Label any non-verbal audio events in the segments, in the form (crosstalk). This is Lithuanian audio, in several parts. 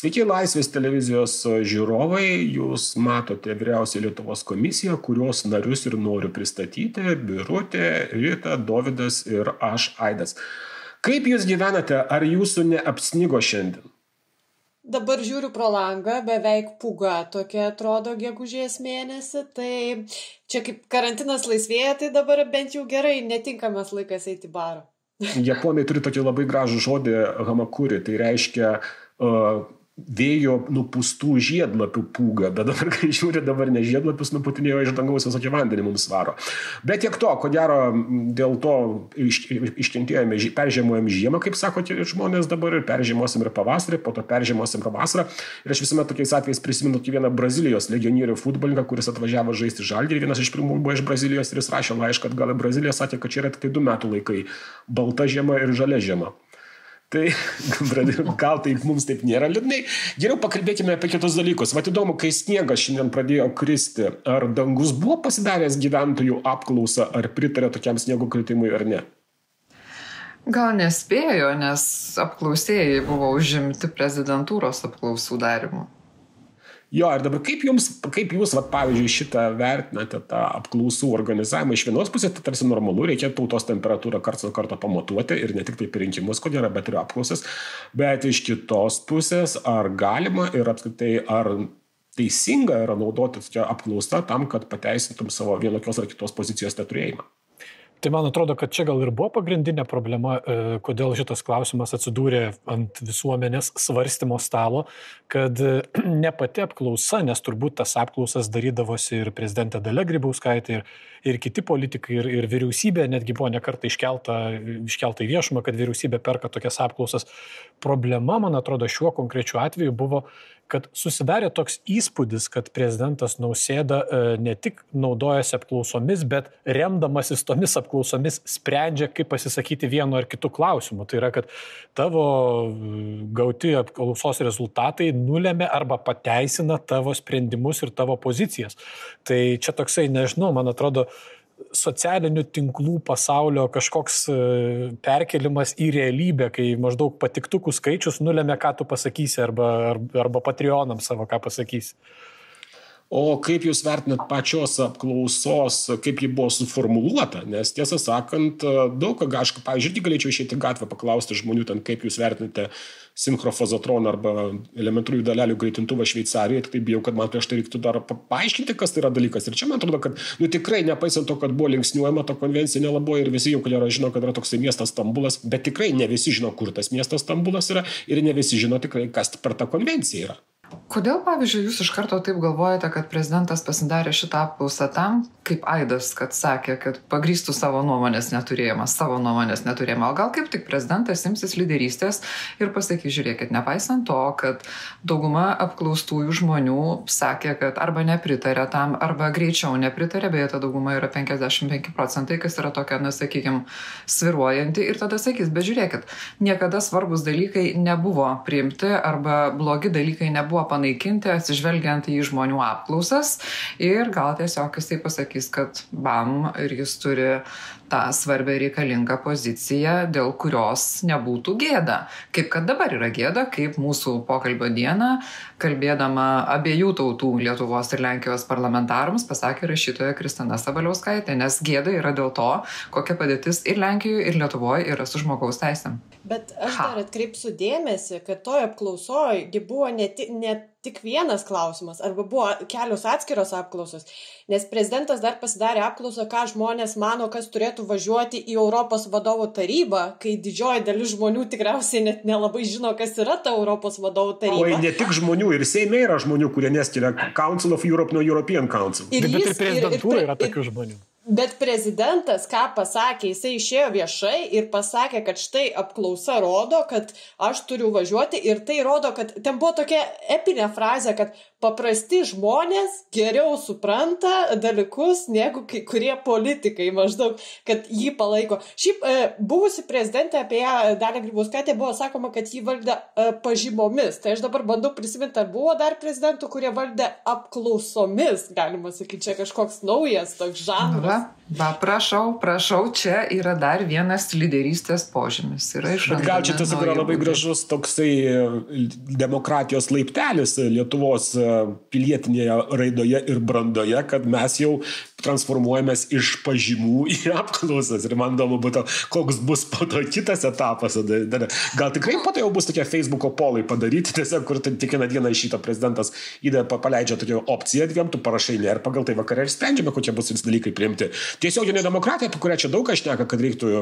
Sveiki, Laisvės televizijos žiūrovai, jūs matote vyriausią Lietuvos komisiją, kurios narius ir noriu pristatyti - Birutė, Rita, Davidas ir aš, Aidas. Kaip jūs gyvenate, ar jūsų neapsnigo šiandien? Dabar žiūriu pro langą, beveik puga tokia atrodo gegužės mėnesį, tai čia kaip karantinas laisvėja, tai dabar bent jau gerai, netinkamas laikas eiti barą. Japonai turi tokį labai gražų žodį hamakuri, tai reiškia uh, vėjo nupūstų žiedlapių pūga, bet dabar, (laughs) kai žiūri, dabar ne žiedlapius nuputinėjo iš dangaus visokį vandenį mums varo. Bet tiek to, ko gero, dėl to iš, iškentėjome, peržiemuojam žiemą, kaip sako žmonės dabar, ir peržiemosim ir pavasarį, po to peržiemosim ir vasarą. Ir aš visuomet tokiais atvejais prisimenu vieną Brazilijos legionierių futbolininką, kuris atvažiavo žaisti žalgį ir vienas iš pirmųjų buvo iš Brazilijos ir jis rašė laišką, kad gal Brazilija sakė, kad čia yra tik tai du metų laikai - balta žiema ir žalia žiema. Tai (laughs) gal taip mums taip nėra liūdnai. Geriau pakalbėkime apie kitus dalykus. Vat įdomu, kai sniegas šiandien pradėjo kristi, ar dangus buvo pasidaręs gyventojų apklausą, ar pritarė tokiam sniego kritimui ar ne? Gal nespėjo, nes apklausėjai buvo užimti prezidentūros apklausų darimu. Jo, ir dabar kaip jums, kaip jūs, va, pavyzdžiui, šitą vertinate, tą apklausų organizavimą? Iš vienos pusės tai tarsi normalu, reikia tautos temperatūrą karts nuo karto pamatuoti ir ne tik tai per rinkimus, kodėl yra, bet ir apklausas. Bet iš kitos pusės, ar galima ir apskritai, ar teisinga yra naudoti tokią apklausą tam, kad pateisintum savo vienokios ar kitos pozicijos neturėjimą? Tai man atrodo, kad čia gal ir buvo pagrindinė problema, e, kodėl šitas klausimas atsidūrė ant visuomenės svarstymo stalo, kad e, (clears throat) ne pati apklausa, nes turbūt tas apklausas darydavosi ir prezidentė Dalia Grybauskaitė, ir, ir kiti politikai, ir, ir vyriausybė, netgi buvo nekarta iškelta, iškelta į viešumą, kad vyriausybė perka tokias apklausas. Problema, man atrodo, šiuo konkrečiu atveju buvo kad susidarė toks įspūdis, kad prezidentas Nausėda e, ne tik naudojasi apklausomis, bet remdamasis tomis apklausomis sprendžia, kaip pasisakyti vienu ar kitu klausimu. Tai yra, kad tavo e, gauti apklausos rezultatai nulėmė arba pateisina tavo sprendimus ir tavo pozicijas. Tai čia toksai, nežinau, man atrodo, socialinių tinklų pasaulio kažkoks e, perkelimas į realybę, kai maždaug patiktukų skaičius nulėmė, ką tu pasakysi, arba, arba Patreonam savo ką pasakysi. O kaip Jūs vertinat pačios apklausos, kaip ji buvo suformuoluota? Nes tiesą sakant, daug ką, aš, pavyzdžiui, irgi galėčiau išėti gatvę paklausti žmonių, ten, kaip Jūs vertinate sinchrofozotroną arba elementariųjų dalelių greitintuvą Šveicarijoje, tik tai bijau, kad man prieš tai reiktų dar paaiškinti, kas tai yra dalykas. Ir čia man atrodo, kad nu, tikrai nepaisant to, kad buvo linksniuojama ta konvencija nelabai ir visi jau kalėra žino, kad yra toksai miestas Stambulas, bet tikrai ne visi žino, kur tas miestas Stambulas yra ir ne visi žino tikrai, kas per tą konvenciją yra. Kodėl, pavyzdžiui, jūs iš karto taip galvojate, kad prezidentas pasidarė šitą apklausą tam, kaip Aidas, kad sakė, kad pagrįstų savo nuomonės neturėjimą, savo nuomonės neturėjimą, o gal kaip tik prezidentas imsis lyderystės ir pasakys, žiūrėkit, nepaisant to, kad dauguma apklaustųjų žmonių sakė, kad arba nepritarė tam, arba greičiau nepritarė, beje, ta dauguma yra 55 procentai, kas yra tokia, na, sakykime, sviruojanti ir tada sakys, bet žiūrėkit, niekada svarbus dalykai nebuvo priimti arba blogi dalykai nebuvo panaikinti panaikinti atsižvelgiant į žmonių apklausas ir gal tiesiog jisai pasakys, kad bam ir jis turi tą svarbę reikalingą poziciją, dėl kurios nebūtų gėda. Kaip kad dabar yra gėda, kaip mūsų pokalbio dieną, kalbėdama abiejų tautų Lietuvos ir Lenkijos parlamentarams, pasakė rašytoja Kristina Sabaliauskaitė, nes gėda yra dėl to, kokia padėtis ir Lenkijoje, ir Lietuvoje yra su žmogaus teisėm. Bet aš ha. dar atkreipsiu dėmesį, kad toje apklausoje buvo ne, ne tik vienas klausimas, arba buvo kelios atskiros apklausos, nes prezidentas dar pasidarė apklausą, ką žmonės mano, kas turėtų važiuoti į Europos vadovų tarybą, kai didžioji dalis žmonių tikriausiai net nelabai žino, kas yra ta Europos vadovų taryba. O ne tik žmonių, ir Seime yra žmonių, kurie neskiria Council of Europe nuo European Council. Ir jis, bet ir prezidentūra yra tokių žmonių. Bet prezidentas, ką pasakė, jisai išėjo viešai ir pasakė, kad štai apklausa rodo, kad aš turiu važiuoti ir tai rodo, kad ten buvo tokia epinė frazė, kad paprasti žmonės geriau supranta dalykus negu kai kurie politikai maždaug, kad jį palaiko. Šiaip e, buvusi prezidentė apie ją, Dalė Grybauskaitė, buvo sakoma, kad jį valdė e, pažymomis. Tai aš dabar bandau prisiminti, ar buvo dar prezidentų, kurie valdė apklausomis, galima sakyti, čia kažkoks naujas toks žanras. Va, va, prašau, prašau, čia yra dar vienas lyderystės požymis. Bet gal čia tas yra labai gražus toksai e, demokratijos laiptelis Lietuvos e, pilietinėje raidoje ir brandoje, kad mes jau transformuojamės iš pažymų į apklausas. Ir man įdomu būtų, koks bus po to kitas etapas. Gal tikrai po to jau bus tokie Facebook'o polai padaryti, (laughs) tiesiog, kur tik vieną dieną iš šito prezidentas įdeda, paleidžia tokią opciją dviem, tu parašai ne ir pagal tai vakarė ir sprendžiame, kokie bus visi dalykai priimti. Tiesioginė demokratija, apie kurią čia daug kas šneka, kad reiktų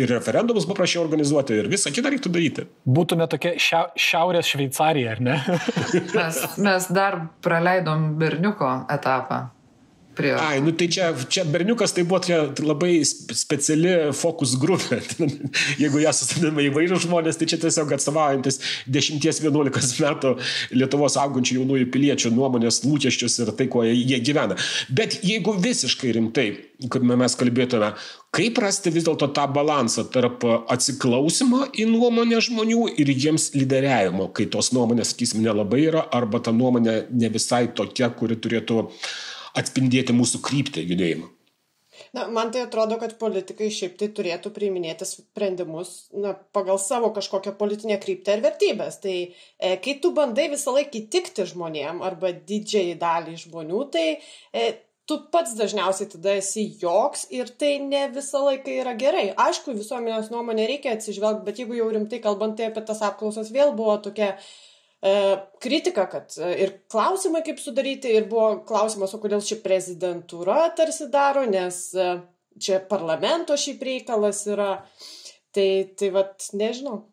ir referendumus paprašiau organizuoti ir visą kitą reiktų daryti. Būtume tokia šia, šiaurės Šveicarija, ar ne? (laughs) mes, mes dar praleidom berniuko etapą. Prie... Ai, nu tai čia, čia berniukas tai buvo čia labai speciali fokus grupė. (laughs) Jeigu ją susidedame įvairius žmonės, tai čia tiesiog atstovaujantis 10-11 metų Lietuvos augančių jaunųjų piliečių nuomonės, lūkesčius ir tai, kuo jie gyvena. Bet jeigu visiškai rimtai, kaip mes kalbėtume, kaip rasti vis dėlto tą balansą tarp atsiklausimo į nuomonę žmonių ir jiems lyderiavimo, kai tos nuomonės, sakysim, nelabai yra, arba ta nuomonė ne visai tokia, kuri turėtų uh, atspindėti mūsų kryptį judėjimą. Na, man tai atrodo, kad politikai šiaip tai turėtų priiminėti sprendimus na, pagal savo kažkokią politinę kryptį ar vertybės. Tai e, kai tu bandai visą laiką įtikti žmonėm arba didžiai dalį žmonių, tai e, tu pats dažniausiai tada esi joks ir tai ne visą laiką yra gerai. Aišku, visuomenės nuomonė reikia atsižvelgti, bet jeigu jau rimtai kalbant, tai apie tas apklausas vėl buvo tokia kritika, kad e, ir klausimai kaip sudaryti, ir buvo klausimas, o kodėl ši prezidentūra tarsi daro, nes e, čia parlamento šiaip reikalas yra. Tai, tai vad, nežinau.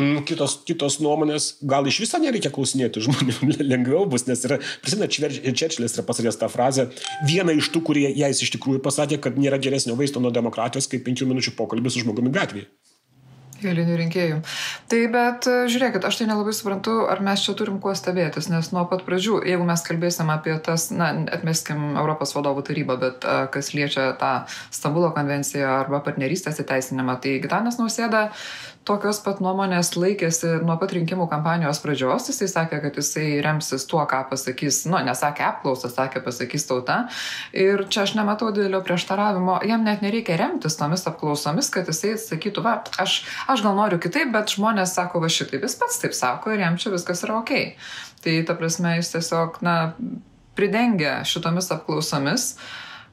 Mm, kitos, kitos nuomonės, gal iš viso nereikia klausinėti žmonių, (laughs) lengviau bus, nes yra, prisimena, Čerčilis yra pasakęs tą frazę, viena iš tų, kurie jais iš tikrųjų pasakė, kad nėra geresnio vaisto nuo demokratijos kaip penkių minučių pokalbis su žmogumi gatvėje. Eilinių rinkėjų. Tai bet e, žiūrėkit, aš tai nelabai suprantu, ar mes čia turim kuo stebėtis, nes nuo pat pradžių, jeigu mes kalbėsim apie tas, na, atmeskim Europos vadovų tarybą, bet a, e, kas liečia tą Stambulo konvenciją arba partnerystės įteisinimą, tai Gitanas Nausėda tokios pat nuomonės laikėsi nuo pat rinkimų kampanijos pradžios. Jisai sakė, kad jisai remsis tuo, ką pasakys, nu, nesakė apklausą, sakė, pasakys tauta. Ir čia aš nematau didelio prieštaravimo. Jam net nereikia remtis tomis apklausomis, kad jisai sakytų, va, aš, aš gal noriu kitaip, bet žmonės sako, va šitaip, jis pats taip sako ir jam čia viskas yra ok. Tai ta prasme jis tiesiog, na, pridengia šitomis apklausomis.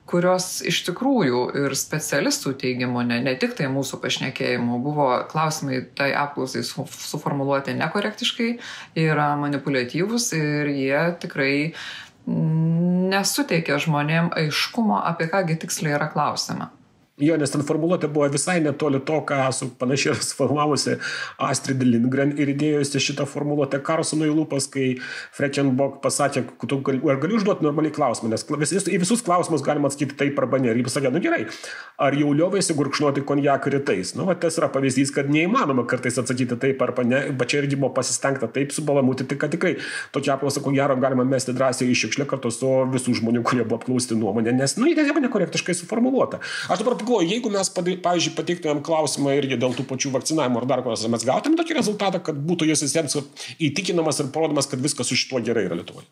Kurios iš tikrųjų ir specialistų teigimu, ne, ne tik tai mūsų pašnekėjimu, buvo klausimai tai apklausai su, suformuoluoti nekorektiškai, yra manipuliatyvus ir jie tikrai nesuteikia žmonėm aiškumo, apie kągi tiksliai yra klausima. Jo, nes ten formuluotė buvo visai netoli to, ką su panašiai suformavusi Astrid Lindgren ir įdėjusi šitą formuluotę Karlsonui lūpas, kai Freckenbok pasakė, gali, ar galiu užduoti normaliai klausimą, nes vis, į visus klausimus galima atsakyti taip arba ne. Ir jis pasakė, nu gerai, ar jau liovėsi gurkšnoti konjaką rytais? Nu, va, tas yra pavyzdys, kad neįmanoma kartais atsakyti taip arba ne, bet čia irgi buvo pasistengta taip subalamuti, kad tikrai tokia apklausa, ko gero, galima mesti drąsiai į šiukšlę kartu su visų žmonių, kurie buvo apklausti nuomonė, nes, nu, jie tiesiog nekorektiškai suformuoluota. Aš dabar pagalvoju, jeigu mes, pavyzdžiui, pateiktumėm klausimą irgi dėl tų pačių vakcinavimo ar dar ko nors, mes gautumėm tokį rezultatą, kad būtų jis visiems įtikinamas ir parodomas, kad viskas su šituo gerai yra Lietuvoje.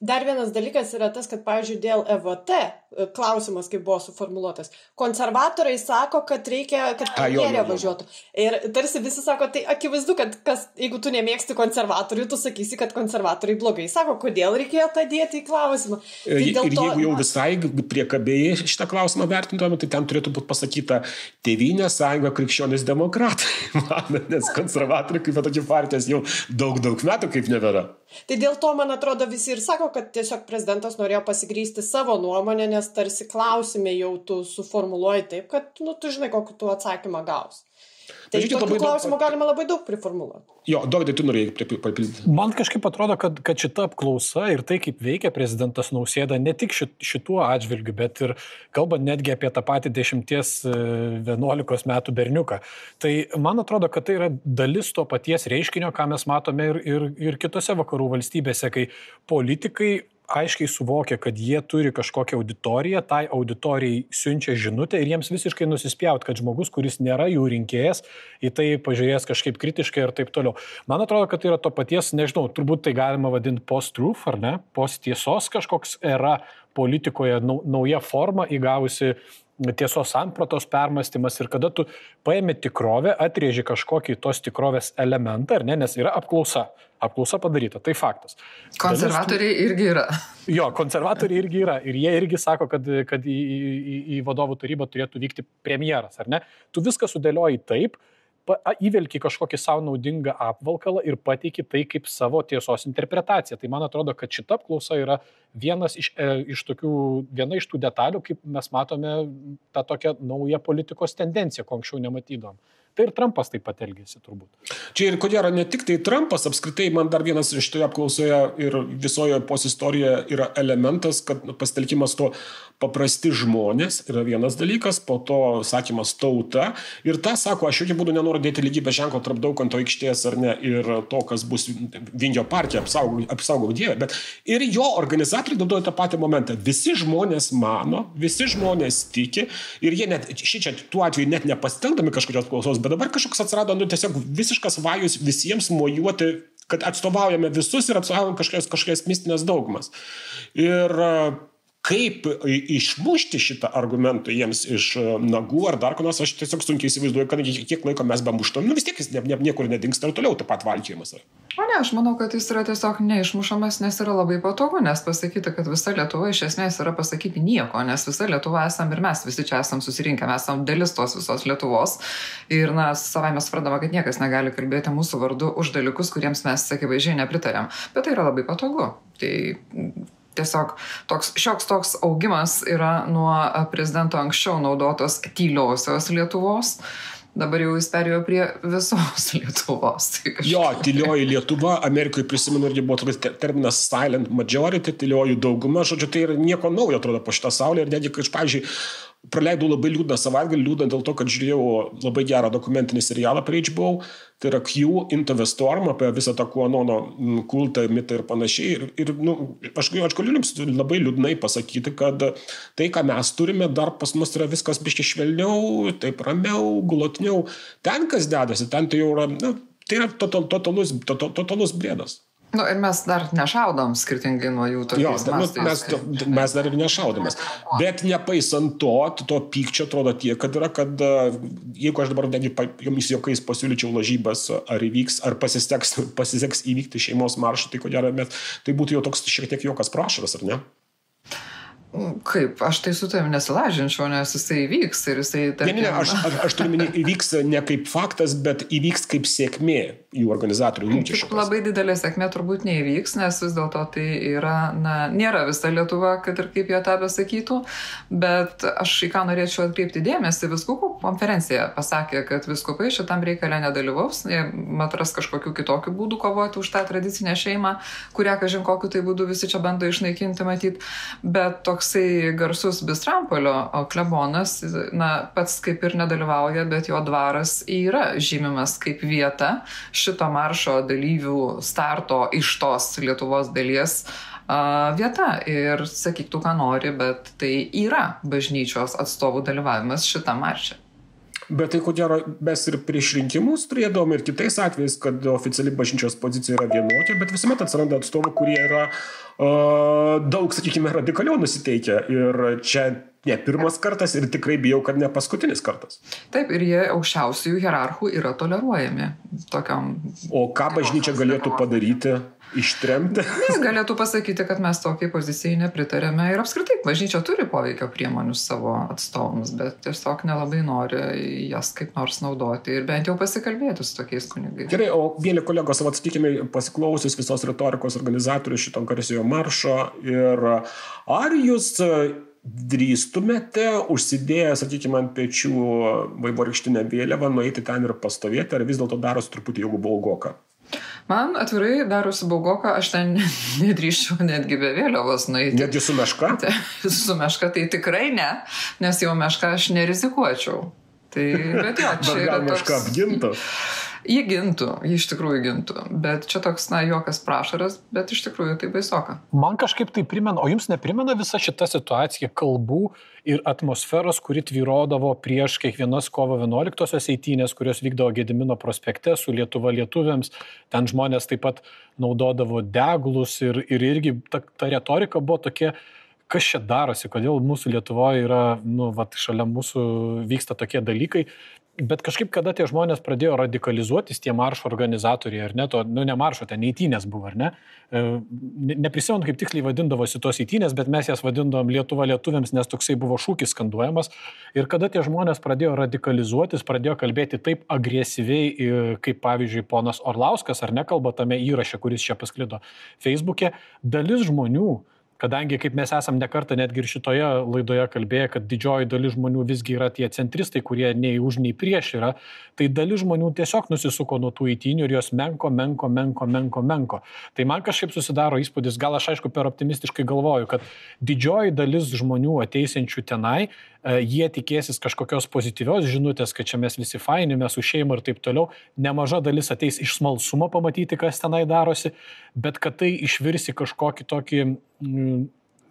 Dar vienas dalykas yra tas, kad, pavyzdžiui, dėl EVT e, klausimas, kaip buvo suformuoluotas, konservatoriai sako, kad reikia, kad premjerė važiuotų. Ir tarsi visi sako, tai akivaizdu, kad kas, jeigu tu nemėgsti konservatorių, tu sakysi, kad konservatoriai blogai. Sako, kodėl reikėjo tą dėti į klausimą. Tai ir, ir to... jeigu jau visai priekabėjai šitą klausimą vertintuome, tai ten turėtų būti pasakyta Tevinė sąjunga krikščionis demokratai. (laughs) Man, nes konservatoriai kaip tokie partijos jau daug, daug metų kaip nebėra. Tai dėl to, man atrodo, visi ir sako, kad tiesiog prezidentas norėjo pasigrysti savo nuomonę, nes tarsi klausime jau tu suformuluoji taip, kad, nu, tu žinai, kokį tu atsakymą gaus. Tai tokių labai klausimų daug... galima labai daug priformuluoti. Jo, Dogdai, tu norėjai papildyti. Man kažkaip atrodo, kad, kad šita apklausa ir tai, kaip veikia prezidentas Nausėda, ne tik šit, šituo atžvilgiu, bet ir kalbant netgi apie tą patį 10-11 e, metų berniuką. Tai man atrodo, kad tai yra dalis to paties reiškinio, ką mes matome ir, ir, ir kitose vakarų valstybėse, kai politikai aiškiai suvokia, kad jie turi kažkokią auditoriją, tai auditorijai siunčia žinutę ir jiems visiškai nusispjaut, kad žmogus, kuris nėra jų rinkėjas, į tai pažiūrės kažkaip kritiškai ir taip toliau. Man atrodo, kad tai yra to paties, nežinau, turbūt tai galima vadinti post-truth ar ne, post-tiesos kažkoks era politikoje, nauja forma įgavusi tiesos sampratos permastymas ir kada tu paėmė tikrovę, atrėži kažkokį tos tikrovės elementą, ar ne, nes yra apklausa. Apklausa padaryta, tai faktas. Konservatoriai Dalis, irgi yra. Jo, konservatoriai irgi yra. Ir jie irgi sako, kad, kad į, į, į vadovų tarybą turėtų vykti premjeras, ar ne? Tu viską sudėlioji taip, įvelki kažkokį savo naudingą apvalkalą ir pateiki tai kaip savo tiesos interpretaciją. Tai man atrodo, kad šita apklausa yra vienas iš, e, iš tokių, viena iš tų detalių, kaip mes matome tą tokią naują politikos tendenciją, ko anksčiau nematydom. Tai ir Trumpas taip pat elgėsi turbūt. Čia ir ko gero ne tik tai Trumpas, apskritai man dar vienas iš toje apklausoje ir visoje posistorijoje yra elementas, kad pasitelkimas to paprasti žmonės yra vienas dalykas, po to sakymas tauta. Ir tą sako, aš jokių būdų nenoriu dėti lygybės ženklo tarp dauganto aikštės ar ne ir to, kas bus Vingio partija, apsaugok, apsaugok Dievą. Bet ir jo organizatoriai naudoja tą patį momentą. Visi žmonės mano, visi žmonės tiki ir jie net, šį čia tuo atveju net nepasitelkdami kažkokios klausos, bet dabar kažkoks atsirado, nu tiesiog visiškas vajus visiems mojuoti kad atstovaujame visus ir atstovaujame kažkokias, kažkokias mistinės daugumas. Ir kaip išmušti šitą argumentą jiems iš e, nagų ar dar ko nors, aš tiesiog sunkiai įsivaizduoju, kad kiek laiko mes bemuštom, nu vis tiek jis ne, ne, niekur nedingsta ir toliau taip pat valkėjimas. O ne, aš manau, kad jis yra tiesiog neišmušamas, nes yra labai patogu, nes pasakyti, kad visa Lietuva iš esmės yra pasakyti nieko, nes visa Lietuva esam ir mes visi čia esam susirinkę, mes esam dalis tos visos Lietuvos ir, na, savai mes suprantama, kad niekas negali kalbėti mūsų vardu už dalykus, kuriems mes akivaizdžiai nepritarėm, bet tai yra labai patogu. Tai tiesiog toks šioks toks augimas yra nuo prezidento anksčiau naudotos tyliosios Lietuvos. Dabar jau jis perėjo prie visos (laughs) Lietuvos. Tai kažkaip... Jo, tylioji Lietuva, Amerikoje prisimenu irgi buvo toks terminas silent majority, tylioji dauguma, žodžiu, tai yra nieko naujo, atrodo, po šitą saulę ir netgi, aš, pavyzdžiui, praleidau labai liūdną savaitgalį, liūdną dėl to, kad žiūrėjau labai gerą dokumentinį serialą per HBO, tai yra Q Into the Storm apie visą tą Kuanono kultą, mitą ir panašiai. Ir, ir nu, aš, aš galiu jums labai liūdnai pasakyti, kad tai, ką mes turime, dar pas mus yra viskas biški švelniau, taip ramiau, gulotniau. Ten, kas dedasi, ten tai jau yra, nu, tai yra totalus, totalus, totalus brėdas. Nu, ir mes dar nešaudom skirtingai nuo jų tokių. Jo, nu, mes, mes dar ir nešaudomės. Bet nepaisant to, to pykčio atrodo tiek, kad yra, kad jeigu aš dabar netgi jomis jokais pasiūlyčiau lažybas, ar įvyks, ar pasiseks, (laughs) pasiseks įvykti šeimos maršą, tai ko gero, tai būtų jau toks šiek tiek jokas prašaras, ar ne? Kaip, aš tai su tavimi nesilažinčiau, nes jisai įvyks ir jisai... Tarkim... Ne, ne, aš, aš, aš turiu minėti, įvyks ne kaip faktas, bet įvyks kaip sėkmė jų organizatorių lūkesčių. Labai didelė sėkmė turbūt neįvyks, nes vis dėlto tai yra, na, nėra visa Lietuva, kad ir kaip jie tą besakytų, bet aš į ką norėčiau atkreipti dėmesį, viskupų konferencija pasakė, kad viskupai šitam reikalė nedalyvaus, matras kažkokiu kitokiu būdu kovoti už tą tradicinę šeimą, kurią, kažin kokiu tai būdu visi čia bando išnaikinti, matyt, bet to toksai garsus Bistrampolio klebonas, na, pats kaip ir nedalyvauja, bet jo dvaras yra žymimas kaip vieta šito maršo dalyvių starto iš tos Lietuvos dalies vieta ir sakyk tu, ką nori, bet tai yra bažnyčios atstovų dalyvavimas šitą maršą. Bet tai ko gero mes ir prieš rinkimus turėdavom ir kitais atvejais, kad oficiali bažnyčios pozicija yra vienokia, bet visuomet atsiranda atstovų, kurie yra uh, daug, sakykime, radikaliau nusiteikę. Ir čia ne pirmas kartas ir tikrai bijau, kad ne paskutinis kartas. Taip, ir jie aukščiausiųjų hierarchų yra toleruojami tokiam. O ką bažnyčia galėtų padaryti? Ištremti. Jis galėtų pasakyti, kad mes tokiai pozicijai nepritarėme ir apskritai bažnyčia turi poveikio priemonių savo atstovams, bet tiesiog nelabai nori jas kaip nors naudoti ir bent jau pasikalbėti su tokiais kunigais. Gerai, o mėly kolegos, atsakykime, pasiklausius visos retorikos organizatorių šito garsiojo maršo ir ar jūs drįstumėte užsidėję, sakykime, ant pečių vaivorykštinę vėliavą, nueiti ten ir pastovėti, ar vis dėlto darosi truputį jau baugoka? Man atvirai darosi baugoka, aš ten (laughs) nedrįščiau netgi be vėliavos nueiti. Netgi su meška? (laughs) su meška tai tikrai ne, nes jau meška aš nerizikuočiau. Tai, bet jo, (laughs) čia yra toks... apgintų. Jį gintų, jį iš tikrųjų gintų. Bet čia toks, na, juokas prašaras, bet iš tikrųjų tai baisoka. Man kažkaip tai primena, o jums neprimena visa šita situacija kalbų ir atmosferos, kuri tvyrodavo prieš kiekvienas kovo 11-osios eitynės, kurios vykdavo Gedimino prospekte su Lietuva lietuviams. Ten žmonės taip pat naudodavo deglus ir, ir irgi ta, ta retorika buvo tokia kas čia darosi, kodėl mūsų Lietuvoje yra, nu, va, šalia mūsų vyksta tokie dalykai. Bet kažkaip, kada tie žmonės pradėjo radikalizuotis, tie maršo organizatoriai, ar ne, to, nu, ne maršo, ten eitynės buvo, ar ne? E, neprisimenu, kaip tiksliai vadindavosi tos eitynės, bet mes jas vadindavom Lietuva lietuviams, nes toksai buvo šūkis skanduojamas. Ir kada tie žmonės pradėjo radikalizuotis, pradėjo kalbėti taip agresyviai, kaip pavyzdžiui ponas Orlauskas, ar nekalba tame įraše, kuris čia pasklido Facebook'e, dalis žmonių, Kadangi, kaip mes esam nekartą netgi ir šitoje laidoje kalbėję, kad didžioji dalis žmonių visgi yra tie centristai, kurie nei už, nei prieš yra, tai dalis žmonių tiesiog nusisuko nuo tų įtinių ir jos menko, menko, menko, menko, menko. Tai man kažkaip susidaro įspūdis, gal aš aišku per optimistiškai galvoju, kad didžioji dalis žmonių ateisinčių tenai jie tikėsis kažkokios pozityvios žinutės, kad čia mes visi faini, mes su šeima ir taip toliau. Nemaža dalis ateis iš smalsumo pamatyti, kas tenai darosi, bet kad tai išvirsi kažkokį tokį mm,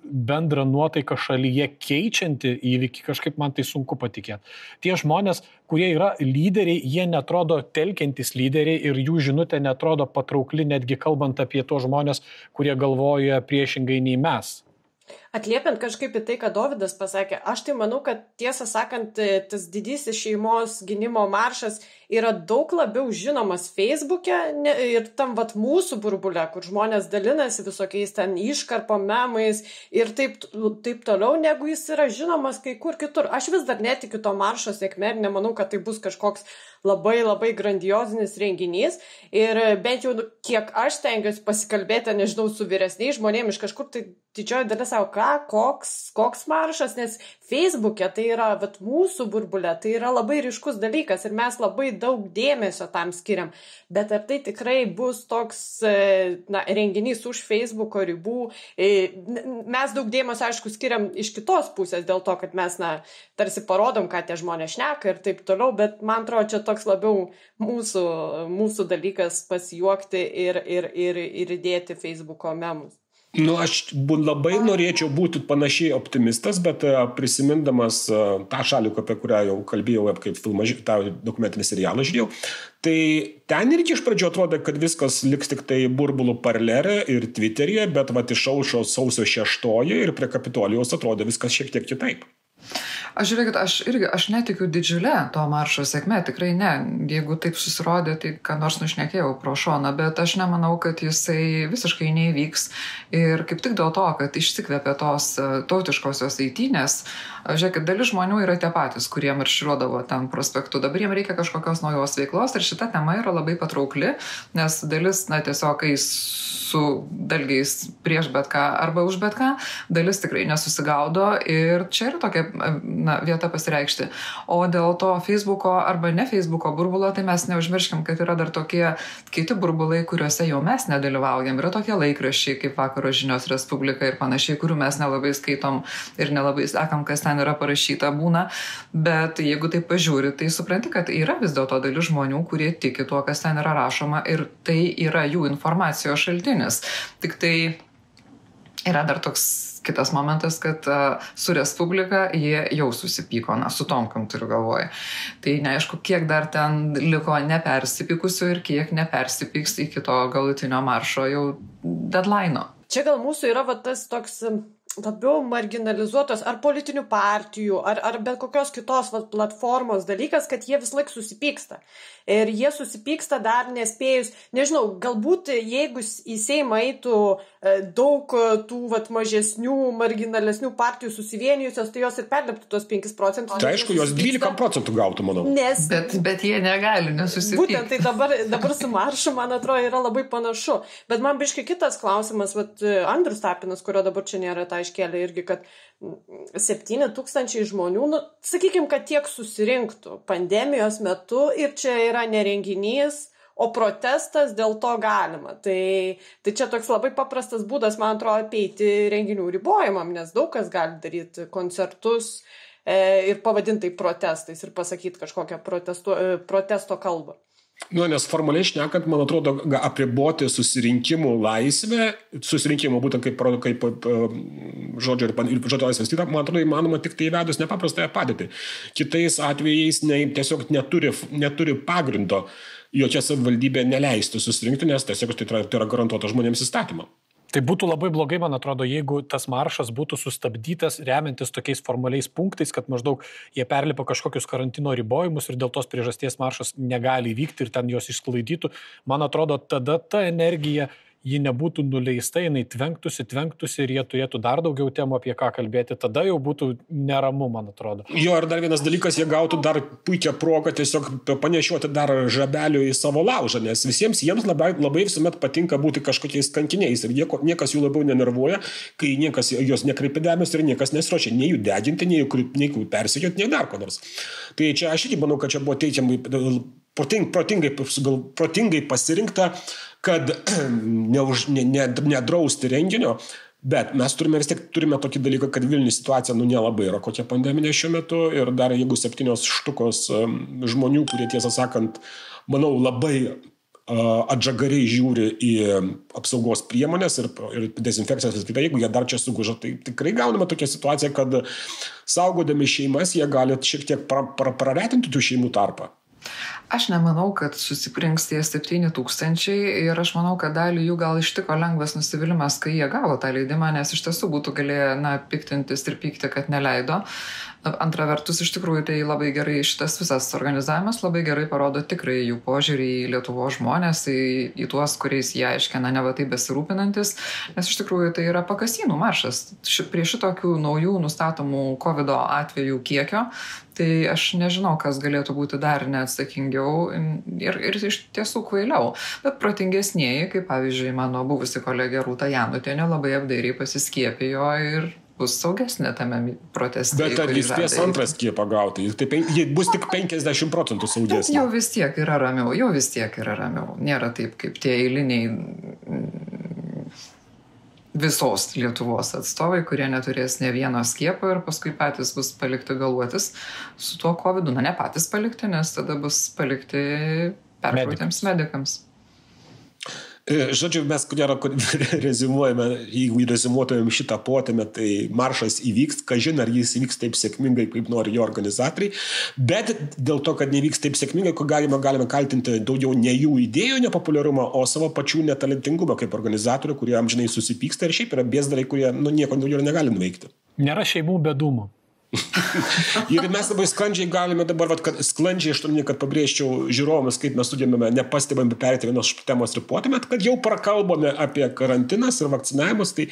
bendrą nuotaiką šalyje keičianti įvykį, kažkaip man tai sunku patikėti. Tie žmonės, kurie yra lyderiai, jie netrodo telkiantis lyderiai ir jų žinutė netrodo patraukli, netgi kalbant apie tos žmonės, kurie galvoja priešingai nei mes. Atliepiant kažkaip į tai, ką Davidas pasakė, aš tai manau, kad tiesą sakant, tas didysis šeimos gynimo maršas yra daug labiau žinomas Facebook'e ne, ir tam vat mūsų burbulė, kur žmonės dalinasi visokiais ten iškarpo memais ir taip, taip toliau, negu jis yra žinomas kai kur kitur. Aš vis dar netikiu to maršo sėkmė ir nemanau, kad tai bus kažkoks labai labai grandiozinis renginys. Ir bent jau nu, kiek aš stengiuosi pasikalbėti, nežinau, su vyresniais žmonėmis iš kažkur, tai didžioji dalis savo, ką, koks, koks maršas, nes Facebook'e tai yra, vat mūsų burbulė, tai yra labai ryškus dalykas ir mes labai daug dėmesio tam skiriam. Bet ar tai tikrai bus toks e, na, renginys už Facebooko ribų? E, mes daug dėmesio, aišku, skiriam iš kitos pusės dėl to, kad mes, na, tarsi parodom, ką tie žmonės šneka ir taip toliau, bet man atrodo, čia toks labiau mūsų, mūsų dalykas pasijuokti ir, ir, ir, ir įdėti Facebooko memus. Nu, aš labai norėčiau būti panašiai optimistas, bet e, prisimindamas e, tą šalį, apie kurią jau kalbėjau, kaip filmą, tą dokumentinį serialą žiūrėjau, tai ten irgi iš pradžio atrodė, kad viskas liks tik tai burbulų parlerė ir Twitter'e, bet va išaušo sausio šeštoji ir prie Kapitolijos atrodė viskas šiek tiek kitaip. Aš žiūrėkit, aš irgi, aš netikiu didžiulę to maršo sėkmę, tikrai ne. Jeigu taip susirodė, tai ką nors nušnekėjau pro šoną, bet aš nemanau, kad jisai visiškai neįvyks. Ir kaip tik dėl to, kad išsikvėpė tos e, tautiškosios eitynės, žiūrėkit, dalis žmonių yra tie patys, kurie marširuodavo ten prospektu. Dabar jiems reikia kažkokios naujos veiklos ir šita tema yra labai patraukli, nes dalis, na, tiesiog eis su dalgiais prieš bet ką arba už bet ką, dalis tikrai nesusigaudo ir čia yra tokia na, vieta pasireikšti. O dėl to Facebooko arba ne Facebooko burbulo, tai mes neužmirškim, kad yra dar tokie kiti burbulai, kuriuose jau mes nedalyvaujam. Yra tokie laikraščiai kaip Vakaro žinios Respublika ir panašiai, kurių mes nelabai skaitom ir nelabai sekam, kas ten yra parašyta būna. Bet jeigu tai pažiūri, tai supranti, kad yra vis dėlto dalis žmonių, kurie tiki tuo, kas ten yra rašoma ir tai yra jų informacijos šaltinis. Tik tai yra dar toks Kitas momentas, kad su Respublika jie jau susipyko, na, su Tomkam turiu galvoje. Tai neaišku, kiek dar ten liko nepersipykusių ir kiek nepersipyks iki to galutinio maršo jau deadline. O. Čia gal mūsų yra va, tas toks labiau marginalizuotos ar politinių partijų, ar, ar bet kokios kitos vat, platformos dalykas, kad jie vis laik susipyksta. Ir jie susipyksta dar nespėjus, nežinau, galbūt jeigu į Seimą eitų e, daug tų vat, mažesnių, marginalesnių partijų susivienijusios, tai jos ir perleptų tos 5 procentus. Tai aišku, jos 12 procentų gautų, manau. Nes... Bet, bet jie negali nesusipykti. Būtent tai dabar, dabar su maršu, man atrodo, yra labai panašu. Bet man biškai kitas klausimas, vat, Andrius Tapinas, kurio dabar čia nėra, tai iškėlė irgi, kad 7 tūkstančiai žmonių, nu, sakykime, kad tiek susirinktų pandemijos metu ir čia yra nerenginys, o protestas dėl to galima. Tai, tai čia toks labai paprastas būdas, man atrodo, apeiti renginių ribojimam, nes daug kas gali daryti koncertus e, ir pavadintai protestais ir pasakyti kažkokią protesto, e, protesto kalbą. Nu, nes formaliai šnekant, man atrodo, apriboti susirinkimų laisvę, susirinkimų būtent kaip, kaip žodžio ir žodžio laisvės tyra, man atrodo, įmanoma tik tai įvedus nepaprastąją padėtį. Kitais atvejais ne, tiesiog neturi, neturi pagrindo jokia savivaldybė neleistų susirinkti, nes tiesiog tai yra, tai yra garantuota žmonėms įstatymą. Tai būtų labai blogai, man atrodo, jeigu tas maršas būtų sustabdytas remiantis tokiais formaliais punktais, kad maždaug jie perlipa kažkokius karantino ribojimus ir dėl tos priežasties maršas negali vykti ir ten jos išsklaidytų. Man atrodo, tada ta energija ji nebūtų nuleista, jinai tvenktųsi, tvenktųsi ir jie turėtų dar daugiau temų apie ką kalbėti, tada jau būtų neramu, man atrodo. Jo, ir dar vienas dalykas, jie gautų dar puikią progą tiesiog panešioti dar žabelių į savo laužą, nes visiems jiems labai, labai visuomet patinka būti kažkokiais kankiniais ir nieko, niekas jų labiau nenervuoja, kai niekas jos nekreipia dėmesio ir niekas nesiuošia nei jų deginti, nei jų, nei jų persikioti, nei dar ko nors. Tai čia aš irgi manau, kad čia buvo teikiamai proting, protingai, protingai pasirinkta kad (clears throat) neuž, ne, ne, nedrausti renginio, Bet mes turime vis tiek turime tokį dalyką, kad Vilnius situacija nu nelabai yra kokia pandeminė šiuo metu ir dar jeigu septynios štukos žmonių, kurie tiesą sakant, manau, labai atžagariai žiūri į apsaugos priemonės ir, ir dezinfekcijas ir kitai, jeigu jie dar čia suguža, tai tikrai gauname tokią situaciją, kad saugodami šeimas jie gali šiek tiek pra, pra, praretinti tų šeimų tarpą. Aš nemanau, kad susiprinks tie 7 tūkstančiai ir aš manau, kad dalį jų gal ištiko lengvas nusivylimas, kai jie gavo tą leidimą, nes iš tiesų būtų galėję, na, piktintis ir pykti, kad neleido. Antra vertus, iš tikrųjų, tai labai gerai šitas visas organizavimas labai gerai parodo tikrai jų požiūrį į Lietuvo žmonės, į, į tuos, kuriais jie aiškina ne va taip besirūpinantis, nes iš tikrųjų tai yra pakasynų maršas. Ši, prie šitokių naujų nustatomų COVID atvejų kiekio, tai aš nežinau, kas galėtų būti dar neatsakingiau ir, ir iš tiesų kvailiau. Bet protingesnėji, kaip pavyzdžiui mano buvusi kolegė Rūta Janutienė, labai apdairiai pasiskiepijo ir bus saugesnė tame proteste. Bet ar jis ties antrą skiepą gauti? Jis, tai, jis bus tik 50 procentų saugesnė. Jau vis tiek yra ramiau, jau vis tiek yra ramiau. Nėra taip, kaip tie eiliniai mm, visos Lietuvos atstovai, kurie neturės ne vieno skiepo ir paskui patys bus palikti galuotis su tuo COVID. -u. Na, ne patys palikti, nes tada bus palikti perkrautiems medikams. medikams. Žodžiu, mes ko gero (laughs) rezumuojame, jeigu rezumuotumėm šitą potėmę, tai maršas įvyks, kažin ar jis įvyks taip sėkmingai, kaip nori jo organizatoriai, bet dėl to, kad nevyks taip sėkmingai, ko galime, galime kaltinti daugiau ne jų idėjų nepopuliarumą, o savo pačių netalentingumą kaip organizatorių, kurie amžinai susipyksta ir šiaip yra bėsdarai, kurie nu, nieko daugiau negali nuveikti. Nėra šeimų bedumo. Ir mes labai sklandžiai galime dabar, vat, kad sklandžiai aš turiu, kad pabrėžčiau žiūrovams, kaip mes sugebame nepastebami perėti vienos temos ir potėmėt, kad jau prakalbome apie karantinas ir vakcinavimus, tai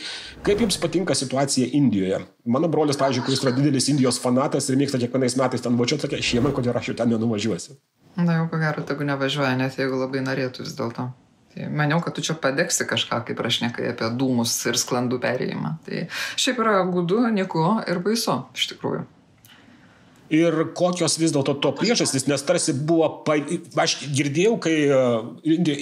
kaip jums patinka situacija Indijoje? Mano brolis, pavyzdžiui, kuris yra didelis Indijos fanatas ir mėgsta kiekvienais metais ten važiuoti, sakė, šiemet, kodėl aš jau ten nenuvažiuosiu. Na jau ko gero, tegu nevažiuoja, net jeigu labai norėtų vis dėlto. Tai maniau, kad tu čia padegsi kažką, kaip prašnekai apie dūmus ir sklandų perėjimą. Tai šiaip yra gudu, niku ir baisu, iš tikrųjų ir kokios vis dėlto to priežastys, nes tarsi buvo, pa... aš girdėjau, kai e,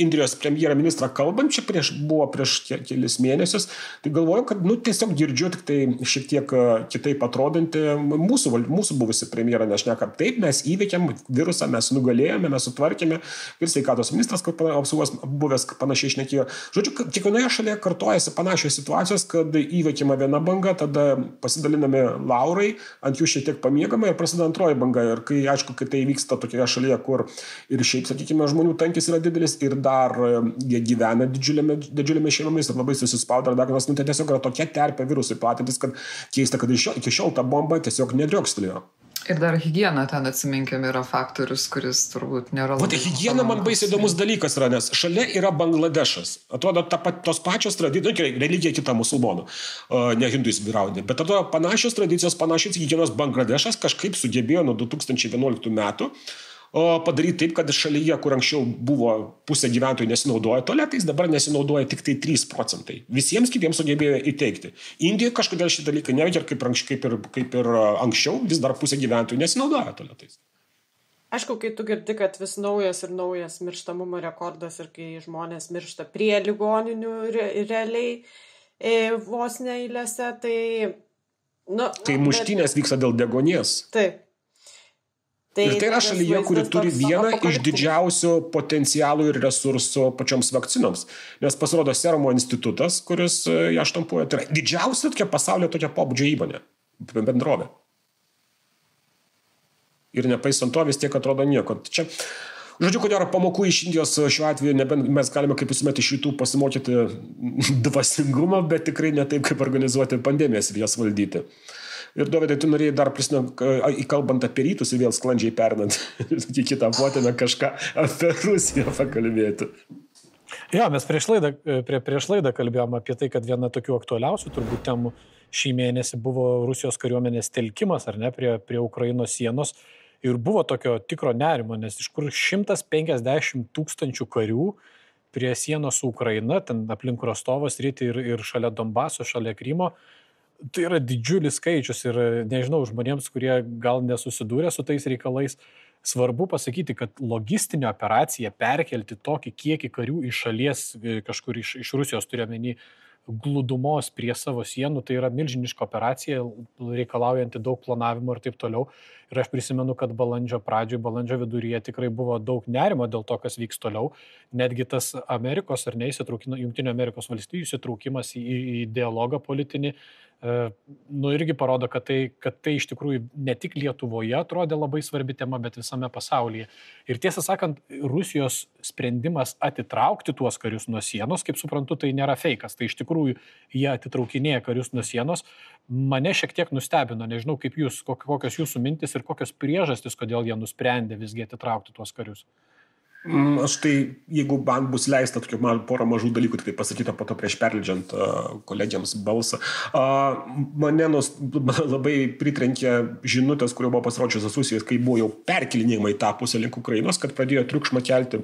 Indijos premjerą ministrą kalbant, čia prieš, buvo prieš kelis mėnesius, tai galvoju, kad, nu, tiesiog girdžiu tik tai šiek tiek e, kitaip atrodantį mūsų, mūsų buvusi premjerą, nes šneka, taip, mes įveikėm virusą, mes nugalėjome, mes sutvarkėme ir sveikatos ministras, kaip apsaugos buvęs panašiai išnekėjo. Žodžiu, kiekvienoje šalyje kartojasi panašios situacijos, kad įveikima viena banga, tada pasidalinami laurai, ant jų šiek tiek pamiegama ir prasideda prasideda antroji banga ir kai, aišku, kai tai vyksta tokioje šalyje, kur ir šiaip, sakykime, žmonių tankis yra didelis ir dar e, jie gyvena didžiulėme, didžiulėme šeimomis ir labai susispaudę, ar dar kas, nu, tai tiesiog yra tokia terpė virusui platintis, kad keista, kad iki šiol ta bomba tiesiog nedriokstelėjo. Ir dar hygiena ten atsiminkime yra faktorius, kuris turbūt nėra labai. O tai hygiena man baisiai įdomus dalykas yra, nes šalia yra Bangladešas. Atrodo, ta, tos pačios tradicijos, nu, religija kita musulmonų, ne hinduizmų vyraudė, bet atrodo panašios tradicijos, panašios hygienos Bangladešas kažkaip sugebėjo nuo 2011 metų padaryti taip, kad šalyje, kur anksčiau buvo pusė gyventojų nesinaudoja tualetais, dabar nesinaudoja tik tai 3 procentai. Visiems kitiems sugebėjo įteikti. Indijoje kažkodėl šį dalyką neveikia kaip, kaip, ir, kaip ir anksčiau, vis dar pusė gyventojų nesinaudoja tualetais. Aišku, kai tu girdi, kad vis naujas ir naujas mirštamumo rekordas ir kai žmonės miršta prie ligoninių re, realiai e, vos neįlėse, tai... Nu, kai muštynės bet... vyksta dėl degonies. Taip. Tai ir tai yra šalyje, kuri turi vieną iš didžiausių potencialų ir resursų pačioms vakcinoms. Nes pasirodo Serumo institutas, kuris e, ją štampuoja, tai yra didžiausia tokia pasaulyje tokia pobūdžio įmonė, bendrovė. Ir nepaisant to vis tiek atrodo nieko. Čia, žodžiu, ko gero pamokų iš Indijos šiuo atveju nebent mes galime kaip visuomet iš rytų pasimokyti (laughs) dvasingumą, bet tikrai ne taip, kaip organizuoti pandemijas ir jas valdyti. Uh, Ir Dovydai, tu norėjai dar prisimint, kalbant apie rytus ir vėl sklandžiai pernant (laughs) į kitą potėmę kažką apie Rusiją pakalbėti. Jo, mes prieš laidą, prie, prieš laidą kalbėjom apie tai, kad viena tokių aktualiausių turbūt temų šį mėnesį buvo Rusijos kariuomenės telkimas, ar ne, prie, prie Ukrainos sienos. Ir buvo tokio tikro nerimo, nes iš kur 150 tūkstančių karių prie sienos su Ukraina, ten aplink Rostovos rytį ir, ir šalia Donbaso, šalia Krymo, tai yra didžiulis skaičius ir nežinau, žmonėms, kurie gal nesusidūrė su tais reikalais, svarbu pasakyti, kad logistinė operacija perkelti tokį kiekį karių iš šalies, e, kažkur iš, iš Rusijos turiuomenį, glūdumos prie savo sienų, tai yra milžiniška operacija, reikalaujanti daug planavimo ir taip toliau. Ir aš prisimenu, kad balandžio pradžioje, balandžio viduryje tikrai buvo daug nerimo dėl to, kas vyks toliau. Netgi tas Amerikos ar neįsitraukimas, Junktinio Amerikos valstybių įsitraukimas į, į dialogą politinį E, nu, irgi parodo, kad tai, kad tai iš tikrųjų ne tik Lietuvoje atrodė labai svarbi tema, bet visame pasaulyje. Ir tiesą sakant, Rusijos sprendimas atitraukti tuos karius nuo sienos, kaip suprantu, tai nėra fejkas. Tai iš tikrųjų jie atitraukinėja karius nuo sienos. Mane šiek tiek nustebino, nežinau kaip jūs, kokios jūsų mintis ir kokios priežastys, kodėl jie nusprendė visgi atitraukti tuos karius. Mm, aš tai, jeigu man bus leista tokių man porą mažų dalykų, tai pasakyta po to prieš perleidžiant uh, kolegiams balsą, uh, mane nus, (laughs) labai pritrenkė žinutės, kurio buvo pasirodžiusios Rusijos, kai buvo jau perkelinėjimai tą pusę link Ukrainos, kad pradėjo triukšmą kelti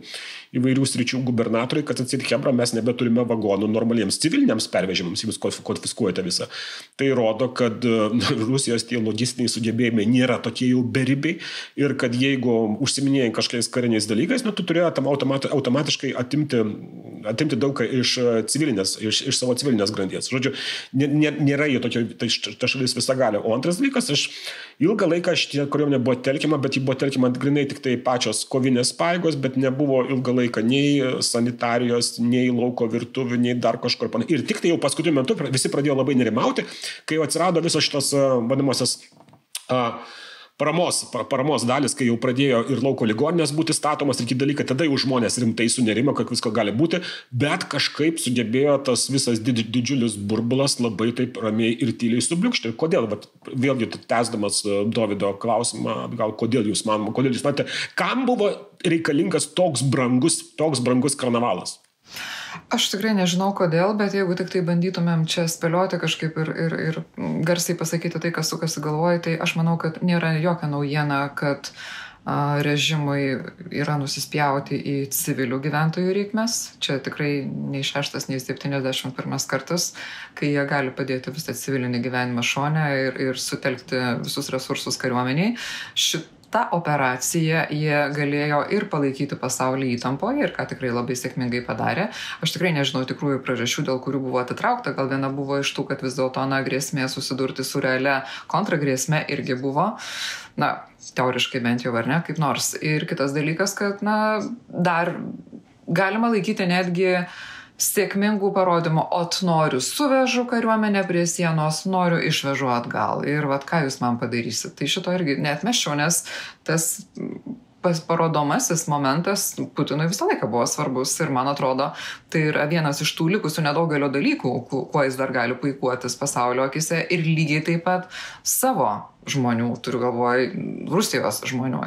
įvairių sričių gubernatoriai, kad atsit Hebra mes nebeturime vagonų normaliems civiliniams pervežimams, jūs konfiskuojate visą. Tai rodo, kad (laughs) Rusijos tie logistiniai sugebėjimai nėra tokie jau beribiai ir kad jeigu užsiminėjai kažkokiais kariniais dalykais, nu, tu turėjo tam automat, automatiškai atimti, atimti daug iš, civilinės, iš, iš savo civilinės grandies. Žodžiu, nėra jie tokia, tai ta šalis visą gali. O antras dalykas, aš ilgą laiką šitie kariuomenė buvo telkima, bet ji buvo telkima grinai tik tai pačios kovinės paėgos, bet nebuvo ilgą laiką nei sanitarijos, nei lauko virtuvių, nei dar kažkur panašiai. Ir tik tai jau paskutiniu metu visi pradėjo labai nerimauti, kai atsirado visos šitos vadinamosios uh, paramos, paramos dalis, kai jau pradėjo ir lauko ligoninės būti statomos ir kiti dalykai, tada jau žmonės rimtai sunerimo, kad visko gali būti, bet kažkaip sugebėjo tas visas did, didžiulis burbulas labai taip ramiai ir tyliai subliukšti. Kodėl? Bet vėlgi, tęsdamas e, Davido klausimą, gal kodėl jūs manome, kodėl jūs matote, kam buvo reikalingas toks brangus, toks brangus karnavalas? Aš tikrai nežinau kodėl, bet jeigu tik tai bandytumėm čia spėlioti kažkaip ir, ir, ir garsiai pasakyti tai, kas sukasi galvoje, tai aš manau, kad nėra jokia naujiena, kad a, režimui yra nusispjauti į civilių gyventojų reikmes. Čia tikrai nei šeštas, nei 71 kartas, kai jie gali padėti visą civilinį gyvenimą šonę ir, ir sutelkti visus resursus kariuomeniai. Šit tą operaciją jie galėjo ir palaikyti pasaulį įtampoje ir ką tikrai labai sėkmingai padarė. Aš tikrai nežinau tikrųjų priežasčių, dėl kurių buvo atitraukta. Gal viena buvo iš tų, kad vis dėlto na grėsmė susidurti su realia kontragrėsme irgi buvo. Na, teoriškai bent jau ar ne, kaip nors. Ir kitas dalykas, kad na, dar galima laikyti netgi uh, sėkmingų parodymų, o noriu suvežu kariuomenę prie sienos, noriu išvežu atgal. Ir vad ką jūs man padarysit. Tai šito irgi netmeščiau, nes tas parodomasis momentas Putinui visą laiką buvo svarbus ir man atrodo, tai yra vienas iš tų likusių nedaugelio dalykų, kuo jis dar gali puikuotis pasaulio akise ir lygiai taip pat savo žmonių, turiu galvoj, Rusijos žmonių,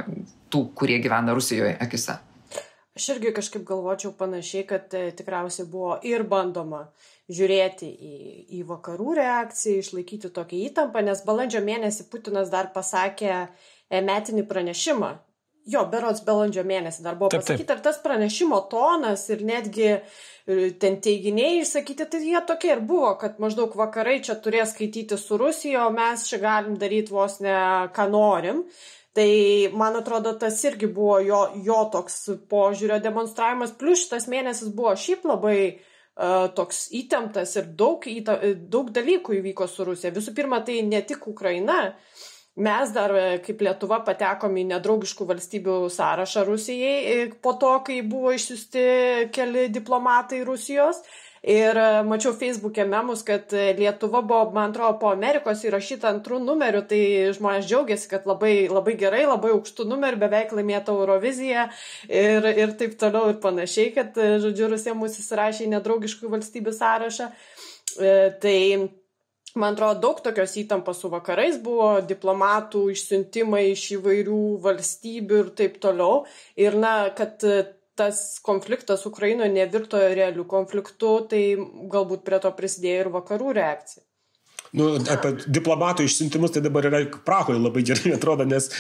tų, kurie gyvena Rusijoje akise. Aš irgi kažkaip galvočiau panašiai, kad e, tikriausiai buvo ir bandoma žiūrėti į, į vakarų reakciją, išlaikyti tokią įtampą, nes balandžio mėnesį Putinas dar pasakė e, metinį pranešimą Jo, berots balandžio mėnesį dar buvo taip, pasakyta, ir tas pranešimo tonas ir netgi e, ten teiginiai išsakyti, tai jie tokie ir buvo, kad maždaug vakarai čia turės skaityti su Rusija, o mes čia galim daryti vos ne ką norim. Tai man atrodo, tas irgi buvo jo, jo toks požiūrio demonstravimas, plus šitas mėnesis buvo šiaip labai uh, toks įtemptas ir daug, įta, daug dalykų įvyko su Rusija. Visų pirma, tai ne tik Ukraina, uh, Mes dar e, kaip Lietuva patekom į nedraugiškų valstybių sąrašą Rusijai e, po to, kai buvo išsiusti keli diplomatai Rusijos. Ir e, mačiau Facebook'e memus, kad Lietuva buvo, man atrodo, po Amerikos įrašyta antrų numerių, tai žmonės džiaugiasi, kad labai, labai gerai, labai aukštų numerių, beveik laimėta Euroviziją ir, ir taip toliau ir panašiai, kad, žodžiu, Rusija mūsų įsirašė į nedraugiškų valstybių sąrašą. Tai man atrodo, daug tokios įtampos su vakarais buvo, diplomatų išsiuntimai iš įvairių valstybių ir taip toliau. Ir, na, kad tas konfliktas Ukrainoje nevirto realių konfliktų, tai galbūt prie to prisidėjo ir vakarų reakcija. Nu, apie diplomatų išsiuntimus tai dabar yra Prahoje labai gerai (laughs) atrodo, nes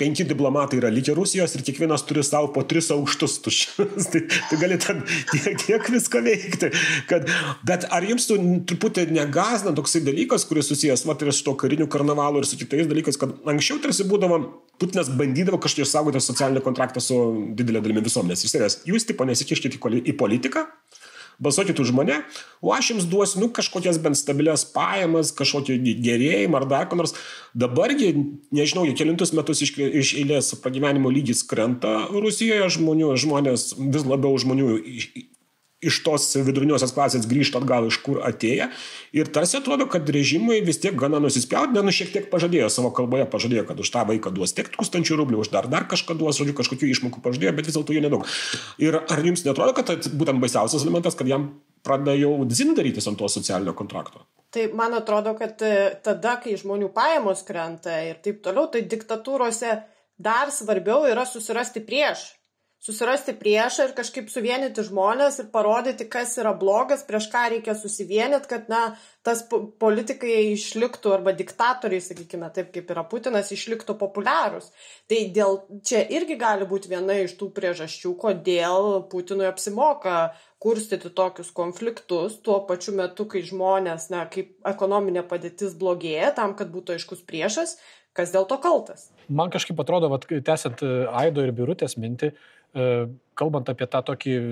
penki diplomatai yra likę Rusijos ir kiekvienas turi savo po tris aukštus tuščius. (laughs) tai, tai gali ten tiek, tiek viską veikti. Kad, bet ar jums tu truputį negazina toksai dalykas, kuris susijęs mat, ir su to kariniu karnavalu ir su kitais dalykais, kad anksčiau tarsi būdavo, Putinas bandydavo kažkiek saugoti socialinį kontraktą su didelė dalimi visuomenės. Jūs tipo nesikiškite į politiką, balsuokit už mane, o aš jums duosiu, nu, kažkokias bent stabilias pajamas, kažkokį gerėjimą ar dar ką nors. Dabargi, nežinau, jau kelintus metus iš, iš eilės pragyvenimo lygis krenta Rusijoje, žmonių, žmonės vis labiau žmonių iš tos viduriniosios klasės grįžta atgal, iš kur atėję. Ir tarsi atrodo, kad režimai vis tiek gana nusispjaut, ne, nu šiek tiek pažadėjo savo kalboje, pažadėjo, kad už tą vaiką duos tiek tūkstančių rublių, už dar, dar kažką duos, žodžiu, kažkokių išmokų pažadėjo, bet vis dėlto jų nedaug. Ir ar jums netrodo, kad būtent baisiausias elementas, kad jam pradeda jau dzin darytis ant to socialinio kontrakto? Tai man atrodo, kad e, tada, kai žmonių pajamos krenta ir taip toliau, tai diktatūrose dar svarbiau yra susirasti prieš susirasti priešą ir kažkaip suvienyti žmonės ir parodyti, kas yra blogas, prieš ką reikia susivienyti, kad, na, tas politikai išliktų arba diktatoriai, sakykime, taip kaip yra Putinas, išliktų populiarūs. Tai dėl čia irgi gali būti viena iš tų priežasčių, kodėl Putinui apsimoka kurstyti tokius konfliktus tuo pačiu metu, kai žmonės, na, kaip ekonominė padėtis blogėja, tam, kad būtų aiškus priešas, kas dėl to kaltas. Man kažkaip atrodo, kad tęsiant Aido ir Birutės mintį, E, kalbant apie tą tokį e,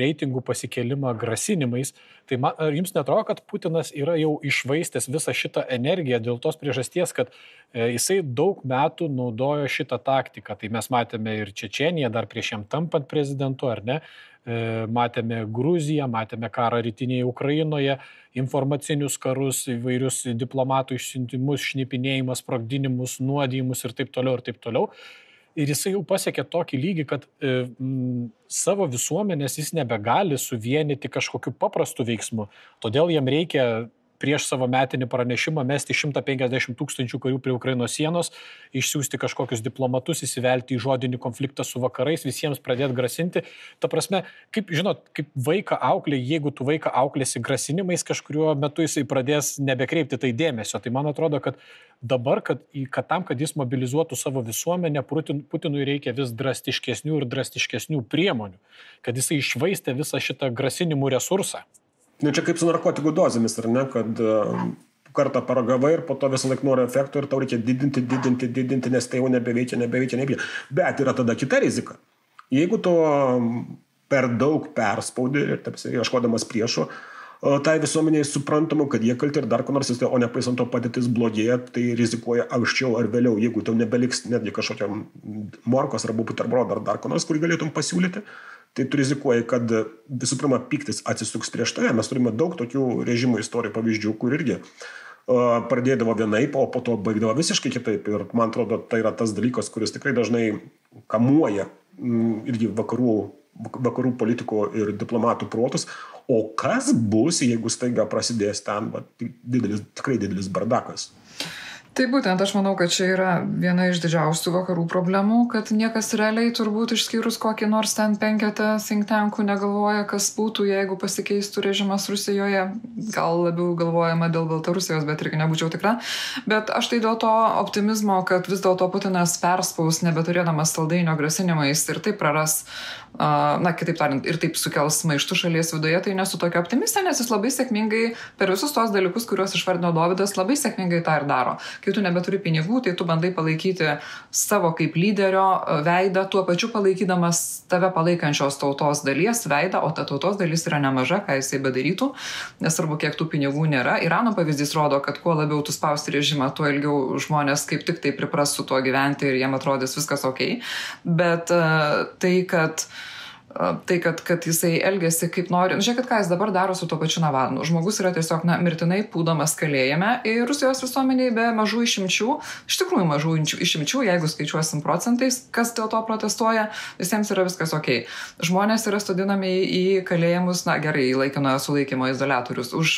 reitingų pasikelimą grasinimais, tai man, ar jums netrodo, kad Putinas yra jau išvaistęs visą šitą energiją dėl tos priežasties, kad e, jisai daug metų naudojo šitą taktiką. Tai mes matėme ir Čečeniją dar prieš jam tampant prezidentu, ar ne? Matėme Gruziją, matėme karą rytinėje Ukrainoje, informacinius karus, įvairius diplomatų išsiuntimus, šnipinėjimus, sprogdinimus, nuodijimus ir taip toliau ir taip toliau ir jisai jau pasiekė tokį lygį, kad e, m, savo visuomenės jis nebegali suvienyti kažkokiu paprastu veiksmu. Todėl jam reikia prieš savo metinį pranešimą mesti 150 tūkstančių karių prie Ukrainos sienos, išsiųsti kažkokius diplomatus, įsivelti į žodinį konfliktą su vakarais, visiems pradėti grasinti. Ta prasme, kaip, žinot, kaip vaiką auklė, jeigu tu vaiką auklėsi grasinimais, kažkuriuo metu jisai pradės nebekreipti tai dėmesio. Tai man atrodo, kad dabar, kad, kad tam, kad jis mobilizuotų savo visuomenę, Putinui reikia vis drastiškesnių ir drastiškesnių priemonių, kad jisai išvaistė visą šitą grasinimų resursą. Nu, čia kaip su narkotikų dozėmis, ar ne, kad uh, kartą paragavai ir po to visą laiką nori efekto ir tau reikia didinti, didinti, didinti, nes tai jau nebeveikia, nebeveikia, nebeveikia. Bet yra tada kita rizika. Jeigu tu per daug perspaudi ir tarsi ieškodamas priešų, tai visuomeniai suprantamu, kad jie kalti ir dar ko nors, o nepaisant to padėtis blogėja, tai rizikuoja anksčiau ar vėliau, jeigu tau nebeliks netgi kažkokio morkos arba buterbrodo ar dar ko nors, kurį galėtum pasiūlyti, tai tu rizikuoji, kad visų pirma piktis atsisuks prieš tave. Mes turime daug tokių režimų istorijų pavyzdžių, kur irgi pradėdavo vienaip, o po to baigdavo visiškai kitaip. Ir man atrodo, tai yra tas dalykas, kuris tikrai dažnai kamuoja irgi vakarų, vakarų politikų ir diplomatų protus. O kas bus, jeigu staiga prasidės ten va, didelis, tikrai didelis bardakas? Tai būtent aš manau, kad čia yra viena iš didžiausių vakarų problemų, kad niekas realiai turbūt išskyrus kokį nors ten penketą think tankų negalvoja, kas būtų, jeigu pasikeistų režimas Rusijoje. Gal labiau galvojama dėl Baltarusijos, bet irgi nebūčiau tikra. Bet aš tai dėl to optimizmo, kad vis dėlto Putinas perspaus, nebeturėdamas saldainio grasinimais ir taip praras na, kitaip tariant, ir taip sukels maištų šalies viduje, tai nesu tokia optimistė, nes jis labai sėkmingai per visus tos dalykus, kuriuos išvardino Dovydas, labai sėkmingai tą ir daro. Kai tu nebeturi pinigų, tai tu bandai palaikyti savo kaip lyderio veidą, tuo pačiu palaikydamas tave palaikančios tautos dalies veidą, o ta tautos dalis yra nemaža, ką jisai bedarytų, nesvarbu, kiek tų pinigų nėra. Irano pavyzdys rodo, kad kuo labiau tu spausti režimą, tuo ilgiau žmonės kaip tik tai pripras su tuo gyventi ir jiem atrodys viskas ok. Bet uh, tai, kad uh, tai, kad, kad jisai elgesi kaip nori. Nu, žiūrėkit, ką jis dabar daro su to pačiu Navalnu. Žmogus yra tiesiog na, mirtinai pūdomas kalėjime ir Rusijos visuomeniai be mažų išimčių, iš tikrųjų mažų išimčių, jeigu skaičiuosim procentais, kas dėl to protestuoja, visiems yra viskas ok. Žmonės yra studinami į kalėjimus, na gerai, į laikinojo sulaikymo izolatorius, už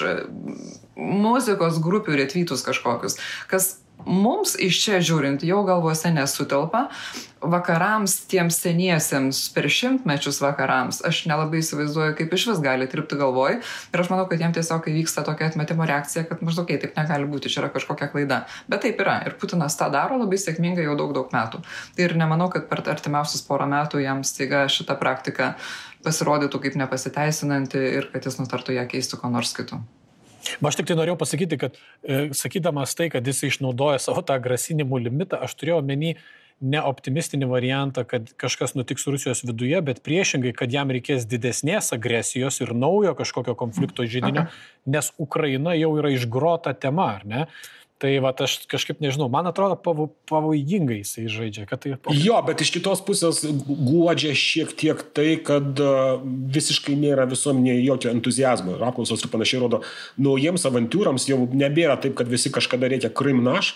muzikos grupių retvytus kažkokius, kas mums iš čia žiūrint jau galvose nesutelpa, vakarams, tiems seniesiems, per šimtmečius vakarams, aš nelabai įsivaizduoju, kaip iš vis gali tripti galvoj. Ir aš manau, kad jiems tiesiog įvyksta tokia atmetimo reakcija, kad maždaug, okay, taip negali būti, čia yra kažkokia klaida. Bet taip yra. Ir Putinas tą daro labai sėkmingai jau daug, daug metų. Ir nemanau, kad per artimiausius porą metų jam staiga šita praktika pasirodytų kaip nepasiteisinanti ir kad jis nutartų ją keisti ko nors kitu. Aš tik tai norėjau pasakyti, kad e, sakydamas tai, kad jis išnaudoja savo tą grasinimų limitą, aš turėjau menį ne optimistinį variantą, kad kažkas nutiks Rusijos viduje, bet priešingai, kad jam reikės didesnės agresijos ir naujo kažkokio konflikto žydinio, nes Ukraina jau yra išgrota tema, ar ne? Tai va, aš kažkaip nežinau, man atrodo pavo, pavojingai jisai žaidžia. Tai... Jo, bet iš kitos pusės guodžia šiek tiek tai, kad uh, visiškai nėra visuomenėje jokio entuzijazmo. Ir apklausos ir panašiai rodo, naujiems avantūrams jau nebėra taip, kad visi kažkada reikia krimnaš.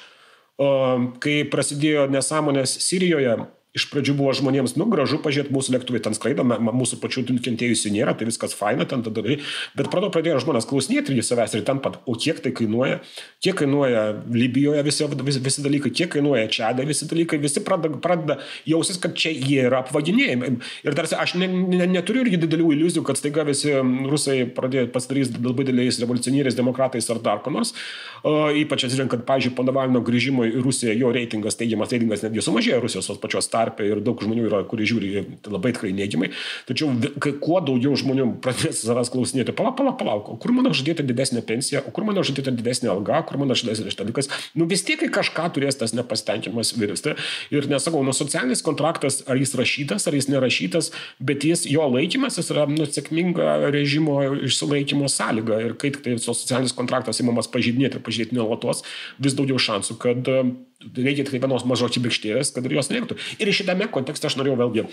Kai prasidėjo nesąmonės Sirijoje, iš pradžių buvo žmonėms, nu, gražu pažiūrėti mūsų lėktuvai, ten skraido, mūsų pačių nukentėjusių nėra, tai viskas faina, ten tada, bet pradėjo pradėjo žmonės klausinėti ir savęs ir ten pat, o kiek tai kainuoja, kiek kainuoja Libijoje visi, visi, visi dalykai, kiek kainuoja čia, visi dalykai, visi pradeda, pradeda jausis, kad čia jie yra apvaginėjami. Ir tarsi aš ne, ne, neturiu irgi didelių iliuzijų, kad staiga visi rusai pradėjo pasidarys labai dideliais revoliucionieriais, demokratais ar dar ko nors. O, ypač atsižiūrint, kad, pažiūrėjau, po Navalno grįžimo į Rusiją jo reitingas, teigiamas reitingas netgi sumažėjo Rusijos pačios tarpe ir daug žmonių yra, kurie žiūri labai tikrai neigiamai. Tačiau kai kuo daugiau žmonių pradės savęs klausinėti, palauk, palauk, palauk, kur mano žadėta didesnė pensija, kur mano žadėta didesnė alga, kur mano žadėtas dalykas, nu vis tiek kažką turės tas nepasitenkinimas virsti. Ir nesakau, nu socialinis kontraktas, ar jis rašytas, ar jis nerašytas, bet jis, jo laikymasis yra nu, sėkminga režimo išsilaikymo sąlyga. Ir kai tik tai socialinis kontraktas įmamas pažydinėti ir pažydėti nuolatos, vis daugiau šansų, kad reikia tik vienos mažos čibikštėlės, kad ir jos nereiktų. Ir šitame kontekste aš norėjau vėlgi,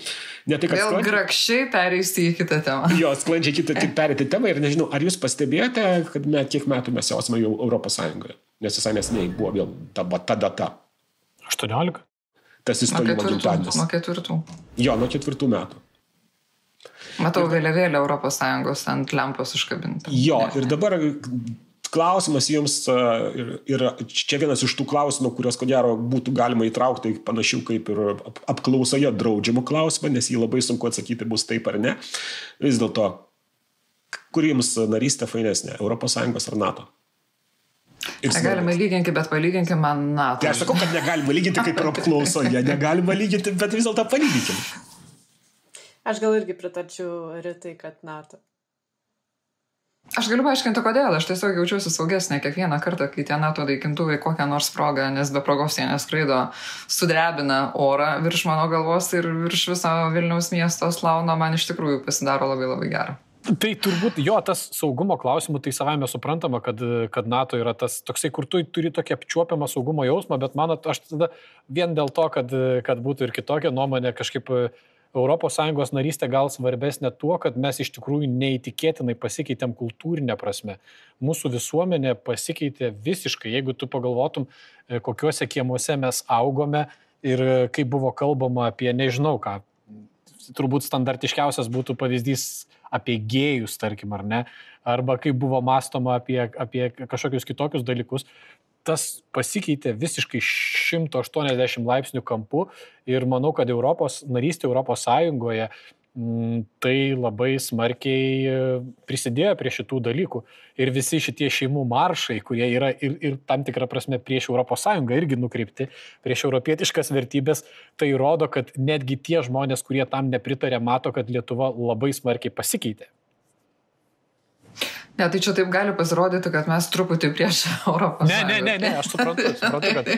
ne tai, kad... Vėl sklandžiai, grakščiai perėsti į kitą temą. (laughs) Jo, sklandžiai kitą perėti temą ir nežinau, ar jūs pastebėjote, kad met, kiek metų mes jau esame jau Europos Sąjungoje, nes visai neseniai buvo vėl ta, ta data. 18. Tas įstojimo gimtadienis. Nuo ketvirtų. Jo, nuo ketvirtų metų. Matau vėliavėlę Europos Sąjungos ant lempos iškabintą. Jo, ir dabar klausimas jums ir, ir čia vienas iš tų klausimų, kuriuos ko gero būtų galima įtraukti panašių kaip ir apklausoje draudžiamų klausimą, nes jį labai sunku atsakyti bus taip ar ne. Vis dėlto, kur jums narystė fainesnė - ES ar NATO? Ir negalime lyginti, bet palyginkim man NATO. Tai aš sakau, kad negalima lyginti kaip ir apklausoje, negalima lyginti, bet vis dėlto palyginkim. Aš gal irgi pritarčiau rytai, kad NATO. Aš galiu paaiškinti, kodėl. Aš tiesiog jaučiuosi saugesnė kiekvieną kartą, kai tie NATO naikintuvai kokią nors progą, nes be progos jie neskraido, sudrebina orą virš mano galvos ir virš viso Vilniaus miesto slauna, man iš tikrųjų pasidaro labai labai gera. Tai turbūt jo, tas saugumo klausimų, tai savame suprantama, kad, kad NATO yra tas toksai, kur tu turi tokį apčiuopiamą saugumo jausmą, bet man, aš tada vien dėl to, kad, kad būtų ir kitokia nuomonė, kažkaip ES narystė gal svarbesnė tuo, kad mes iš tikrųjų neįtikėtinai pasikeitėm kultūrinė prasme. Mūsų visuomenė pasikeitė visiškai, jeigu tu pagalvotum, e, kokiuose kiemuose mes augome ir e, kaip buvo kalbama apie nežinau ką. Turbūt standartiškiausias būtų pavyzdys apie gėjus, tarkim, ar ne, arba kaip buvo mąstoma apie, apie kažkokius kitokius dalykus tas pasikeitė visiškai 180 laipsnių kampu ir manau, kad Europos narystė Europos Sąjungoje Mm, tai labai smarkiai e, prisidėjo prie šitų dalykų. Ir visi šitie šeimų maršai, kurie yra ir, ir tam tikrą prasme prieš ES irgi nukreipti, prieš europietiškas vertybės, tai rodo, kad netgi tie žmonės, kurie tam nepritarė, mato, kad Lietuva labai smarkiai pasikeitė. Ne, tai čia taip gali pasirodyti, kad mes truputį prieš (laughs) Europos. Ne, ne, ne, ne, aš suprantu, suprantu, kad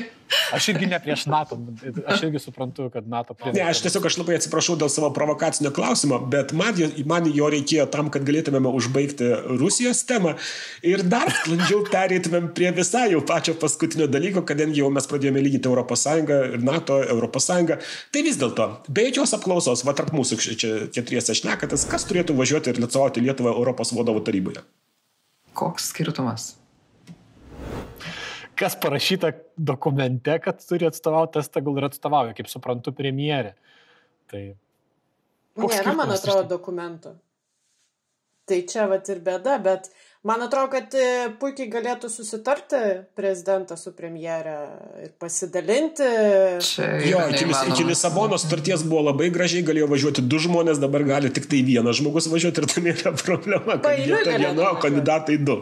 aš irgi ne prieš NATO, aš irgi suprantu, kad NATO prieš. Ne, aš tiesiog aš labai atsiprašau dėl savo provokacinio klausimo, bet man, man jo reikėjo tam, kad galėtumėme užbaigti Rusijos temą ir dar sklandžiau pereitumėm prie visai jau pačio paskutinio dalyko, kadangi jau mes pradėjome lygyti Europos Sąjungą ir NATO, Europos Sąjungą. Tai vis dėlto, be jokios apklausos, va tarp mūsų čia keturiese šnekatas, kas turėtų važiuoti ir atstovauti Lietuvą Europos vadovų taryboje? Koks skirtumas? Kas parašyta dokumente, kad turi atstovauti, tas tegul ir atstovauja, kaip suprantu, premjerė. Tai. Nėra, man atrodo, dokumentų. Tai čia vat ir bėda, bet man atrodo, kad e, puikiai galėtų susitarti prezidentas su premjerė ir pasidalinti. Čia jo, iki, iki Lisabonos sutarties buvo labai gražiai, galėjo važiuoti du žmonės, dabar gali tik tai vienas žmogus važiuoti ir tai nėra problema, kad vieta viena, o kandidatai du.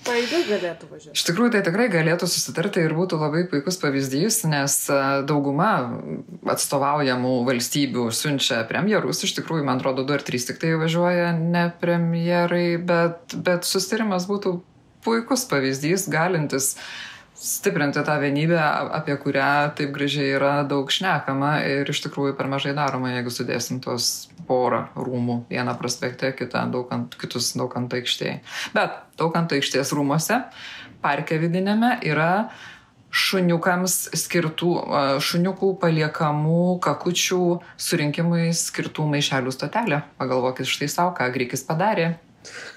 Paėgiai galėtų važiuoti. Iš tikrųjų, tai tikrai galėtų susitarti ir būtų labai puikus pavyzdys, nes e, dauguma atstovaujamų valstybių siunčia premjerus, iš tikrųjų, man atrodo, du ar trys tik tai važiuoja ne premjerai, bet, bet susitarimas būtų puikus pavyzdys, galintis stiprinti tą vienybę, apie kurią taip gražiai yra daug šnekama ir iš tikrųjų per mažai daroma, jeigu sudėsim tos porą rūmų, vieną prospekte, kitą daugant, kitus daugant aikštėje. Bet daugant aikštės rūmose, parke vidinėme yra šuniukams skirtų, šuniukų paliekamų kakučių surinkimui skirtų maišelių stotelė. Pagalvokit štai savo, ką Grykis padarė.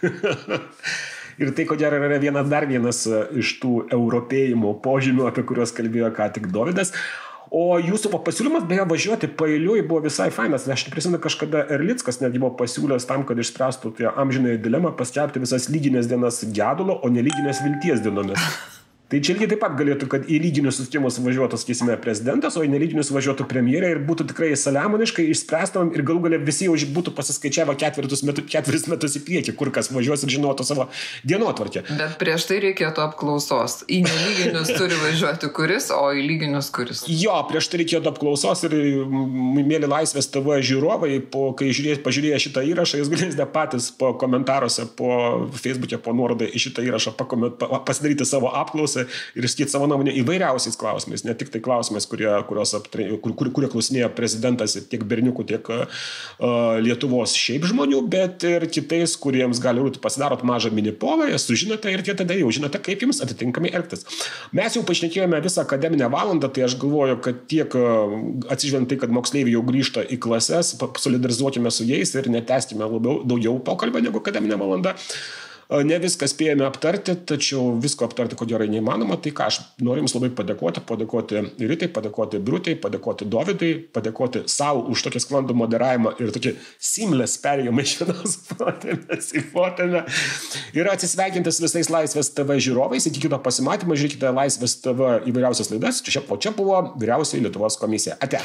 (laughs) Ir tai, ko gero, yra vienas dar vienas iš tų europėjimo požymių, apie kuriuos kalbėjo ką tik Davidas. O jūsų pasiūlymas, beje, važiuoti pailiui buvo visai fainas. Aš prisimenu, kažkada Erlickas netgi buvo pasiūlęs tam, kad išspręstų tą amžinąją dilemą paskelbti visas lyginės dienas gedulo, o nelyginės vilties dienomis. (laughs) Tai čia lygiai taip pat galėtų, kad į lyginius susitikimus važiuotų, sakysime, prezidentas, o į nelyginius važiuotų premjerė ir būtų tikrai saliamoniškai išspręstam ir galų galia visi jau būtų pasiskaičiavę ketvirtus metus, ketveris metus į priekį, kur kas važiuos ir žinotų savo dienotvarkę. Bet prieš tai reikėtų apklausos. Į nelyginius (laughs) turi važiuoti kuris, o į lyginius kuris. Jo, prieš tai reikėtų apklausos ir mėly laisvės TV žiūrovai, po, kai žiūrės, pažiūrėję šitą įrašą, jūs galėsite patys po komentaruose, po Facebook'e, po nuorodą į šitą įrašą pakoment, pasidaryti savo apklausą ir išskirti savo nuomonę įvairiausiais klausimais, ne tik tai klausimais, kurie, aptrė, kur, kur, kurie klausinėjo prezidentas tiek berniukų, tiek uh, Lietuvos šiaip žmonių, bet ir kitais, kuriems gali rūti pasidarot mažą minipolą, jūs sužinote ir tie tada jau žinote, kaip jums atitinkamai elgtis. Mes jau pašnekėjome visą akademinę valandą, tai aš galvoju, kad tiek atsižvelgiant tai, kad moksleiviai jau grįžta į klases, solidarizuokime su jais ir netestime labiau daugiau pokalbio negu akademinė valanda. Uh, Ne viską spėjome aptarti, tačiau visko aptarti, ko gerai neįmanoma. Tai ką aš noriu Jums labai padėkoti, padėkoti Ritai, padėkoti Brutei, padėkoti Dovydui, padėkoti savo už tokį sklandų moderavimą ir tokį simlės perėjimą iš vienos (laughs) fotėmės į fotėmę. Ir atsisveikinti su visais Laisvės TV žiūrovais. Iki kito pasimatymo žiūrėkite Laisvės TV įvairiausias laidas. Čia, o čia buvo vyriausiai Lietuvos komisija. Ate.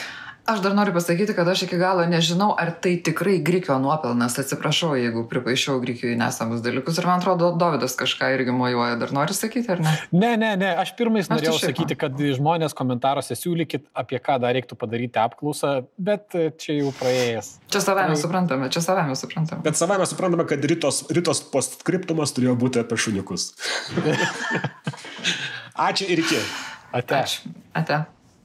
Aš dar noriu pasakyti, kad aš iki galo nežinau, ar tai tikrai Grikio nuopelnas. Atsiprašau, jeigu pripaišiau Grikijui nesamus dalykus. Ir man atrodo, Davidas kažką irgi mojuoja. Dar nori sakyti, ar ne? Ne, ne, ne. Aš pirmais aš norėjau sakyti, kad žmonės komentaruose siūlykit, apie ką dar reiktų padaryti apklausą, bet čia jau praėjęs. Čia savame tai... suprantame, čia savame suprantame. Bet savame suprantame, kad rytos, rytos postskriptumas turėjo būti apie šuniukus. (laughs) Ačiū ir iki. Ate. Ačiū. Ate.